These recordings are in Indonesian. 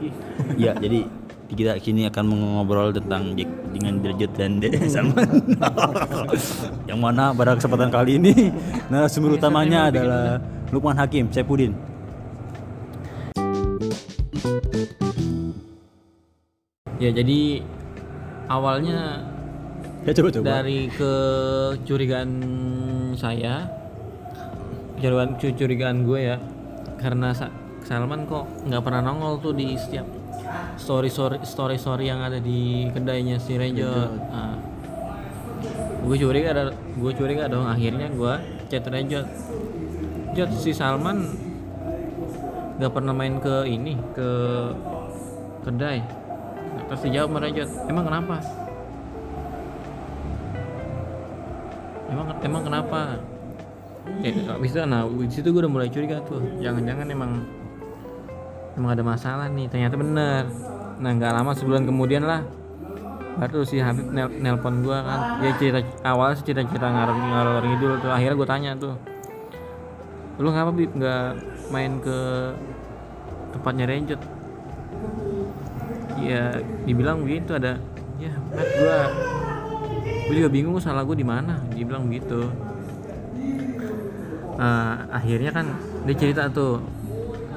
Rizky. Ya, jadi kita kini akan mengobrol tentang Jack dengan Derajat dan De Salman. Yang mana pada kesempatan kali ini narasumber utamanya adalah Lukman Hakim Saipudin. Ya jadi awalnya Ya coba coba. dari kecurigaan saya kecurigaan kecurigaan gue ya karena Sa- Salman kok nggak pernah nongol tuh di setiap story story story story yang ada di kedainya si Rejot nah, gue curiga ada gue curiga dong akhirnya gue chat Rejot Jot si Salman nggak pernah main ke ini ke kedai. Terus dijawab sama Rejot emang kenapa? Emang emang kenapa? Ya habis itu nah di situ gue udah mulai curiga tuh. Jangan-jangan emang emang ada masalah nih ternyata bener. Nah nggak lama sebulan kemudian lah baru si Habib nel nelpon gue kan. Dia cerita awal sih cerita-cerita ngalor ngalor ngidul tuh akhirnya gue tanya tuh lu ngapa Bib nggak main ke tempatnya Renjot ya dibilang begitu ada ya Mat gue gue juga bingung salah gue di mana. Dibilang begitu. Nah, akhirnya kan dia cerita tuh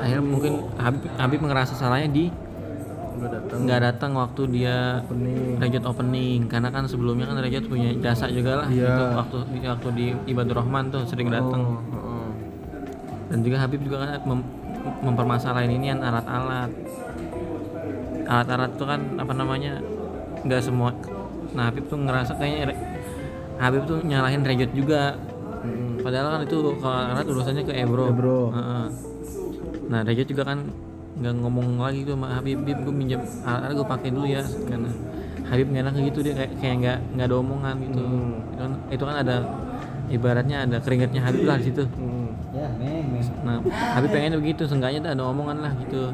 akhirnya mungkin Habib, Habib ngerasa salahnya di Nggak datang. waktu dia Opening. Opening karena kan sebelumnya kan Rejot punya jasa juga lah Iya. gitu waktu waktu di Ibadur Rahman tuh sering datang Oh, oh. dan juga Habib juga kan mem- mempermasalahin ini kan alat-alat alat-alat tuh kan apa namanya nggak semua nah Habib tuh ngerasa kayaknya Habib tuh nyalahin Rejot juga padahal kan itu kalau alat urusannya ke Ebro, Ebro. Heeh. Nah Rejot juga kan nggak ngomong lagi tuh sama Habib Bib gue minjem alat-alat gue pakai dulu ya karena Habib nggak enak gitu dia kayak kayak nggak nggak ada omongan gitu Hmm. itu kan itu kan ada ibaratnya ada keringatnya Habib lah di situ Mm. Ya. Nah, Habib pengen begitu, seenggaknya tuh ada omongan lah gitu.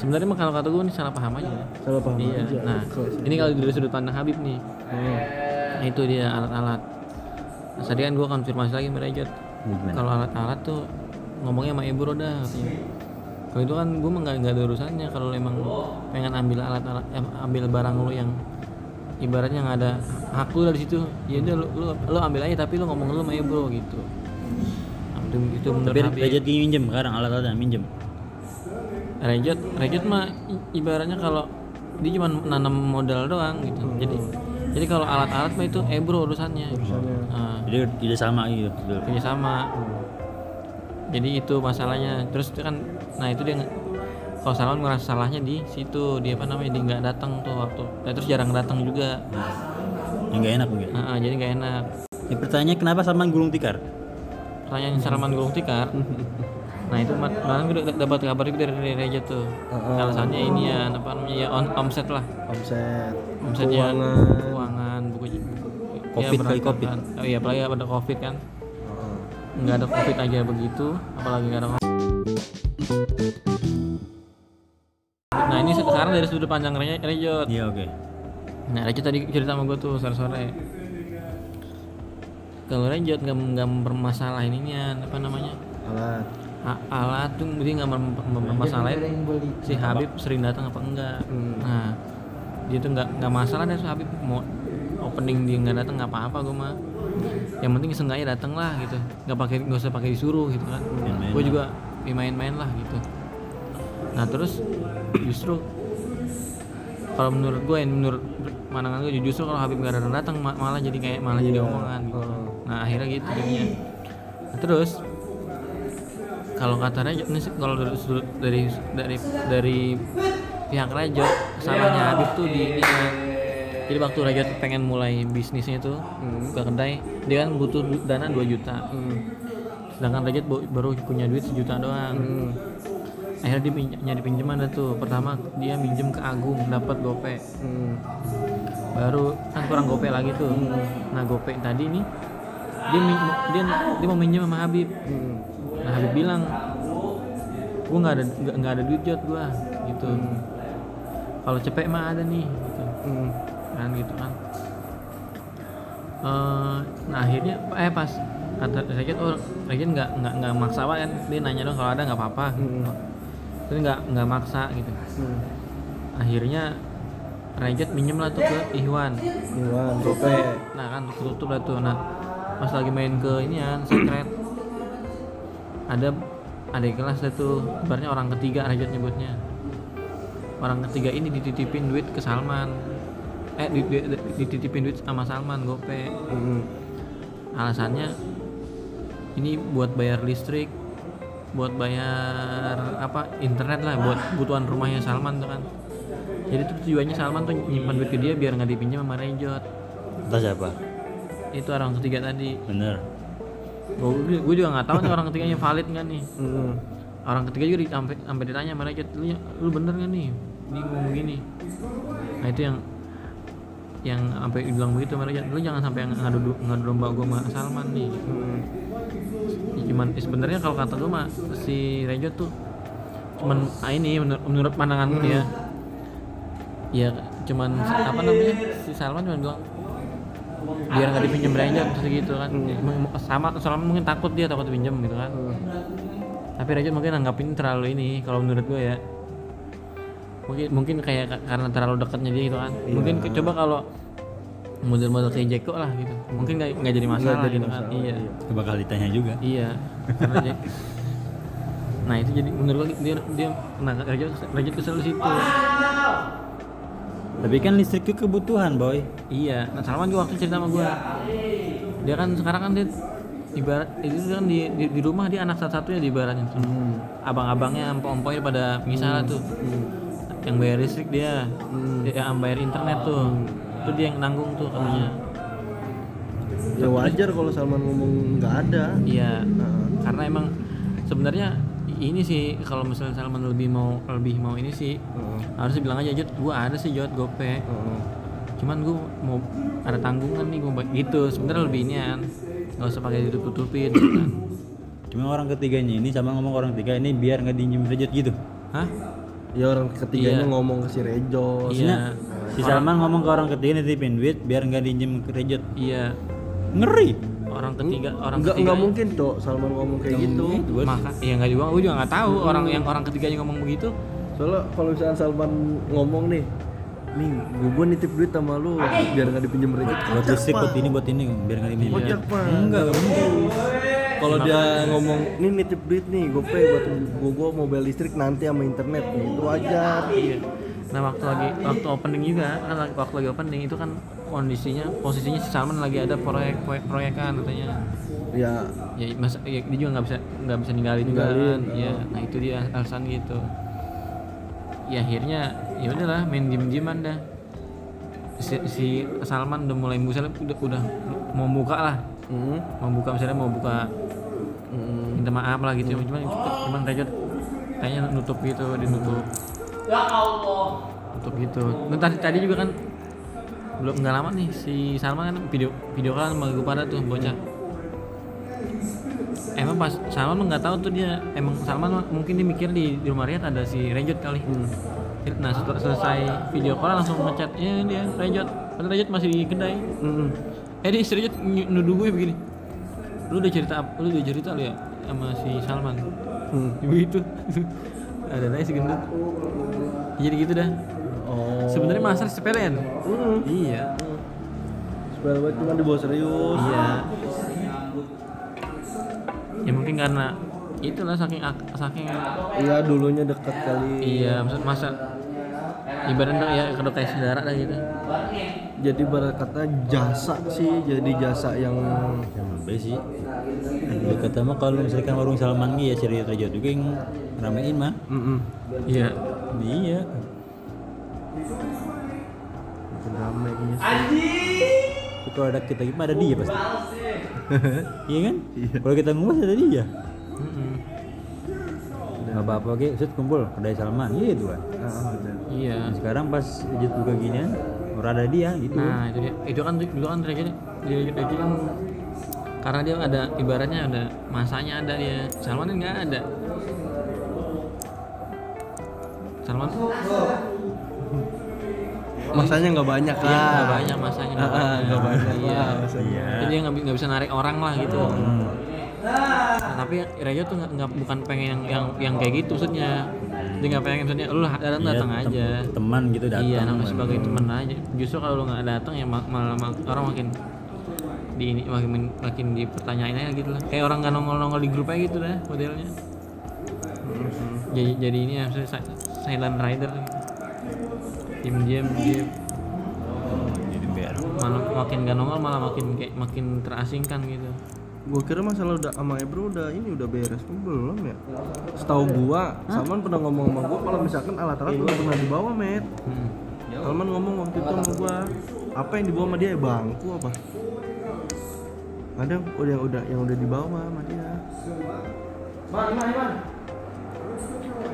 Sebenarnya mah kalau kata gue ini salah paham aja. Salah paham iya. aja. Nah, ini kalau dari sudut pandang Habib nih, Oh. nah, itu dia alat-alat. Nah, tadi kan gue konfirmasi lagi. Gimana? Kalau alat-alat tuh ngomongnya sama Ebro dah katanya. Kalau itu kan gue nggak nggak ada urusannya. Kalau emang pengen ambil alat-alat, eh, ambil barang lu yang ibaratnya nggak ada hak lu dari situ, ya udah lu, lu, lu ambil aja tapi lu ngomong lu sama Ebro gitu. Nah, itu, itu menurut Tapi Habib. Gini minjem sekarang alat-alatnya minjem. Rejot, Rejot mah ibaratnya kalau dia cuma nanam modal doang gitu. Jadi jadi kalau alat-alat mah itu ebro urusannya. Urusannya. Nah, Jadi tidak sama gitu. Kerja sama. Jadi itu masalahnya. Terus itu kan, nah itu dia kalau Salman ngerasa salahnya di situ dia apa namanya dia nggak datang tuh waktu. Nah, terus jarang datang juga. Yang nggak enak mungkin. Nah, jadi nggak enak. Ini pertanyaannya kenapa Salman gulung tikar? Pertanyaan Salman Gulung Tikar. Nah itu malam gue udah dapat kabar itu dari Rejot tuh. Heeh. Alasannya ini ya apa namanya ya on, omset lah. Omset. omsetnya Keuangan. keuangan buku Covid kali berantakan. Covid. oh iya apalagi ada covid kan. Nggak ada covid aja begitu apalagi nggak ada covid nah ini sekarang dari sudut pandang Re- Rejot. Iya oke. nah Rejot tadi cerita sama gue tuh sore-sore. Kalau Rejot nggak nggak mempermasalahin ini apa namanya? Alat. A- alat tuh dia nggak mempermasalahin si Habib sering datang apa enggak. Hmm. nah dia tuh nggak nggak masalah deh si Habib. Mau opening dia nggak datang nggak apa-apa gue mah yang penting seenggaknya datang lah gitu. Nggak pakai nggak usah pakai disuruh gitu kan. Main-main gue juga ya main-main lah gitu. Nah terus justru kalau menurut gue menurut pandangan gue justru kalau Habib nggak datang datang ma- malah jadi kayak malah jadi omongan gitu. Nah akhirnya gitu jadinya. Nah, terus kalau kata Rajab ini kalau dari dari dari dari pihak Rajab salahnya Habib tuh di ini kan. Jadi waktu Rajab pengen mulai bisnisnya tuh ke kedai dia kan butuh dana 2 juta. Hmm. sedangkan Rajab bo- baru punya duit sejuta doang. Hmm. akhirnya dia pinj- nyari pinjaman dah tuh. Pertama dia minjem ke Agung dapat gope. Hmm. baru kan kurang gope lagi tuh. Nah gope tadi nih dia dia dia mau minjem sama Habib. Hmm. nah Habib bilang gua nggak ada nggak ada duit jod gua. Gitu. Kalau cepet mah ada nih. Gitu. Hmm. Kan gitu kan. Eh, nah akhirnya eh pas kata Regen oh Regen nggak nggak nggak maksa Pak, kan. Dia nanya dong kalau ada nggak apa-apa. Hmm. terus nggak nggak maksa gitu. Hmm. akhirnya Rejot minjem lah tuh ke Iwan. Gope nah kan tutup lah tuh. Nah pas lagi main ke ini ya secret. Ada ada kelas lah tuh. Orang ketiga Rejot nyebutnya. Orang ketiga ini dititipin duit ke Salman eh di- di- di- dititipin duit sama Salman gope Mm. alasannya ini buat bayar listrik buat bayar apa internet lah buat kebutuhan rumahnya Salman tuh kan. Jadi tuh tujuannya Salman tuh nyimpan duit ke dia biar nggak dipinjam sama Rejot entah siapa? Itu orang ketiga tadi. Bener. Gue, gue juga nggak tahu nih orang ketiganya valid nggak nih. Mm. orang ketiga juga sampai sampai ditanya sama Rejot lu, lu bener nggak nih? Dia ngomong begini nah itu yang yang sampai bilang begitu sama Rejot lu jangan sampai ngadu ngadu domba gue sama Salman nih. Mm. Ya, cuman eh, sebenarnya kalau kata gue mah si Rejo tuh cuman ah, ini menur- menurut pandangan gue ya ya cuman apa namanya si Salman cuma bilang biar nggak dipinjam Rejo terus gitu kan. Ya, m- sama Salman mungkin takut dia takut dipinjam gitu kan. Tapi Rejo mungkin anggapin terlalu ini kalau menurut gue ya mungkin mungkin kayak ka- karena terlalu dekatnya dia gitu kan mungkin ke- coba kalau model-model kayak Jeko lah gitu mungkin nggak nggak jadi masalah jadi gitu kan masalah, iya Itu bakal ditanya juga Iya. Karena dia Nah itu jadi menurut gua dia dia nah Rajat Rajat kesel situ. tapi kan listrik itu kebutuhan boy Iya. Nah Salman juga waktu cerita sama gua. Dia kan sekarang kan dia ibarat itu kan di, di, di rumah dia anak satu-satunya di ibaratnya tuh. Abang-abangnya empok-empoknya pada misal tuh. Yang bayar listrik dia, dia yang bayar internet tuh. Itu dia yang nanggung tuh katanya. Ya wajar kalau Salman ngomong nggak ada. Iya. Nah, Karena emang sebenarnya ini sih kalau misalnya Salman lebih mau lebih mau ini sih heeh, harusnya bilang aja Jod gua ada sih Jod gope heeh. cuman gua mau ada tanggungan nih gua gitu sebenarnya lebih inian nggak usah pakai ditutup tutupin gitu kan cuma orang ketiganya ini sama ngomong orang ketiga ini biar nggak dinjem rejet gitu hah Ya orang ketiganya Iya. ngomong ke si Rejo. iya si Salman ngomong ke orang ketiga nitipin duit biar nggak dinjem ke rejet iya ngeri orang ketiga orang Enggak ketiga enggak mungkin, Cok. Salman ngomong kayak gitu. maka ya nggak juga gua juga nggak tahu orang yang orang ketiganya ngomong begitu Soalnya kalau misalnya Salman ngomong nih, nih gue gua nitip duit sama lu biar nggak dipinjem Rejo. buat listrik buat ini buat ini biar nggak Kocak, Pak. enggak nggak mungkin Kalau dia ngomong, nih nitip duit nih, gue pay buat gua mobil listrik nanti sama internet, itu wajar. iya. Nah waktu lagi waktu opening juga kan waktu lagi opening itu kan kondisinya posisinya si Salman lagi ada proyek proyek proyekan katanya. Ya, ya masa ya, dia juga nggak bisa nggak bisa ninggalin juga kan ya nah itu dia alasan gitu. Ya akhirnya ya udahlah main diem dieman dah. Si, si Salman udah mulai misalnya udah udah mau buka lah. Mm, mau buka misalnya mau buka mm, minta maaf lah gitu. Cuman cuman Rejot kayaknya nutup gitu dia nutup ya Allah. Nutup gitu. Nah, tadi tadi juga kan belum nggak lama nih si Salman kan video video kan sama gue pada tuh bocah. Emang pas Salman nggak tahu tuh dia emang Salman mungkin dia mikir di, di rumah Riyad ada si Rejot kali. Nah setelah selesai video call langsung ngechat ya dia Rejot padahal Rejot masih di kedai. Mm, eh dia si Rejot nuduh gue begini lu udah cerita lu udah cerita lu ya sama si Salman mm. begitu ada aja si gendut jadi gitu dah Oh. sebenarnya masalah sepele kan Mm. iya Supaya banget cuma dibawa serius. iya ya mungkin karena itulah saking ak- saking Iya dulunya dekat kali. iya maksud masa ibaratnya ya kalau kayak saudara lah gitu Jadi barat kata jasa sih, jadi jasa yang sampai sih. Lu kata mah kalau misalkan warung Salman ya si rejet juga yang ramein mah. Mm iya. Iya. Ramai sih. Kalau ada kita gimana ada dia pasti. Iya kan? Kalau kita ngumpul ada dia. Nggak apa-apa oke set kumpul. Kedai Salman iya itu kan iya. Sekarang pas rejet buka ginian orang ada dia gitu nah itu dia itu kan dulu kan dia Rejot kan karena dia ada ibaratnya ada masanya ada dia Salman kan nggak ada Salman Masanya nggak banyak Iya, kan? nggak banyak masanya nggak Ah, ah, banyak. banyak Iya. masanya. Iya. Jadi dia nggak bi- nggak bisa narik orang lah gitu. Hmm. Nah, tapi Rejo tuh nggak nggak- bukan pengen yang yang yang kayak gitu maksudnya dia nggak pengen maksudnya lu datang Iya, datang tem- aja. teman gitu datang iya namanya sebagai teman aja. Justru kalau lu nggak datang ya ma- malah ma- orang makin di ini makin makin dipertanyain aja gitu lah. Kayak orang nggak nongol nongol di grup aja gitu dah modelnya. Jadi jadi ini ya si- silent rider. Gitu. diam diam diam jadi malah makin gak nongol malah makin kayak makin terasingkan gitu Gua kira masalah udah sama Ebro udah ini udah beres Oh, belum ya. Setahu gua, Salman pernah ngomong sama gua kalau misalkan alat-alat udah pernah dibawa, Met. hmm. Salman ngomong waktu itu sama gua, apa yang dibawa sama dia ya bangku apa? Ada yang udah yang udah yang udah dibawa sama dia.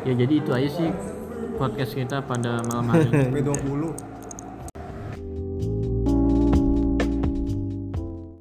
ya jadi itu aja sih podcast kita pada malam hari ini B20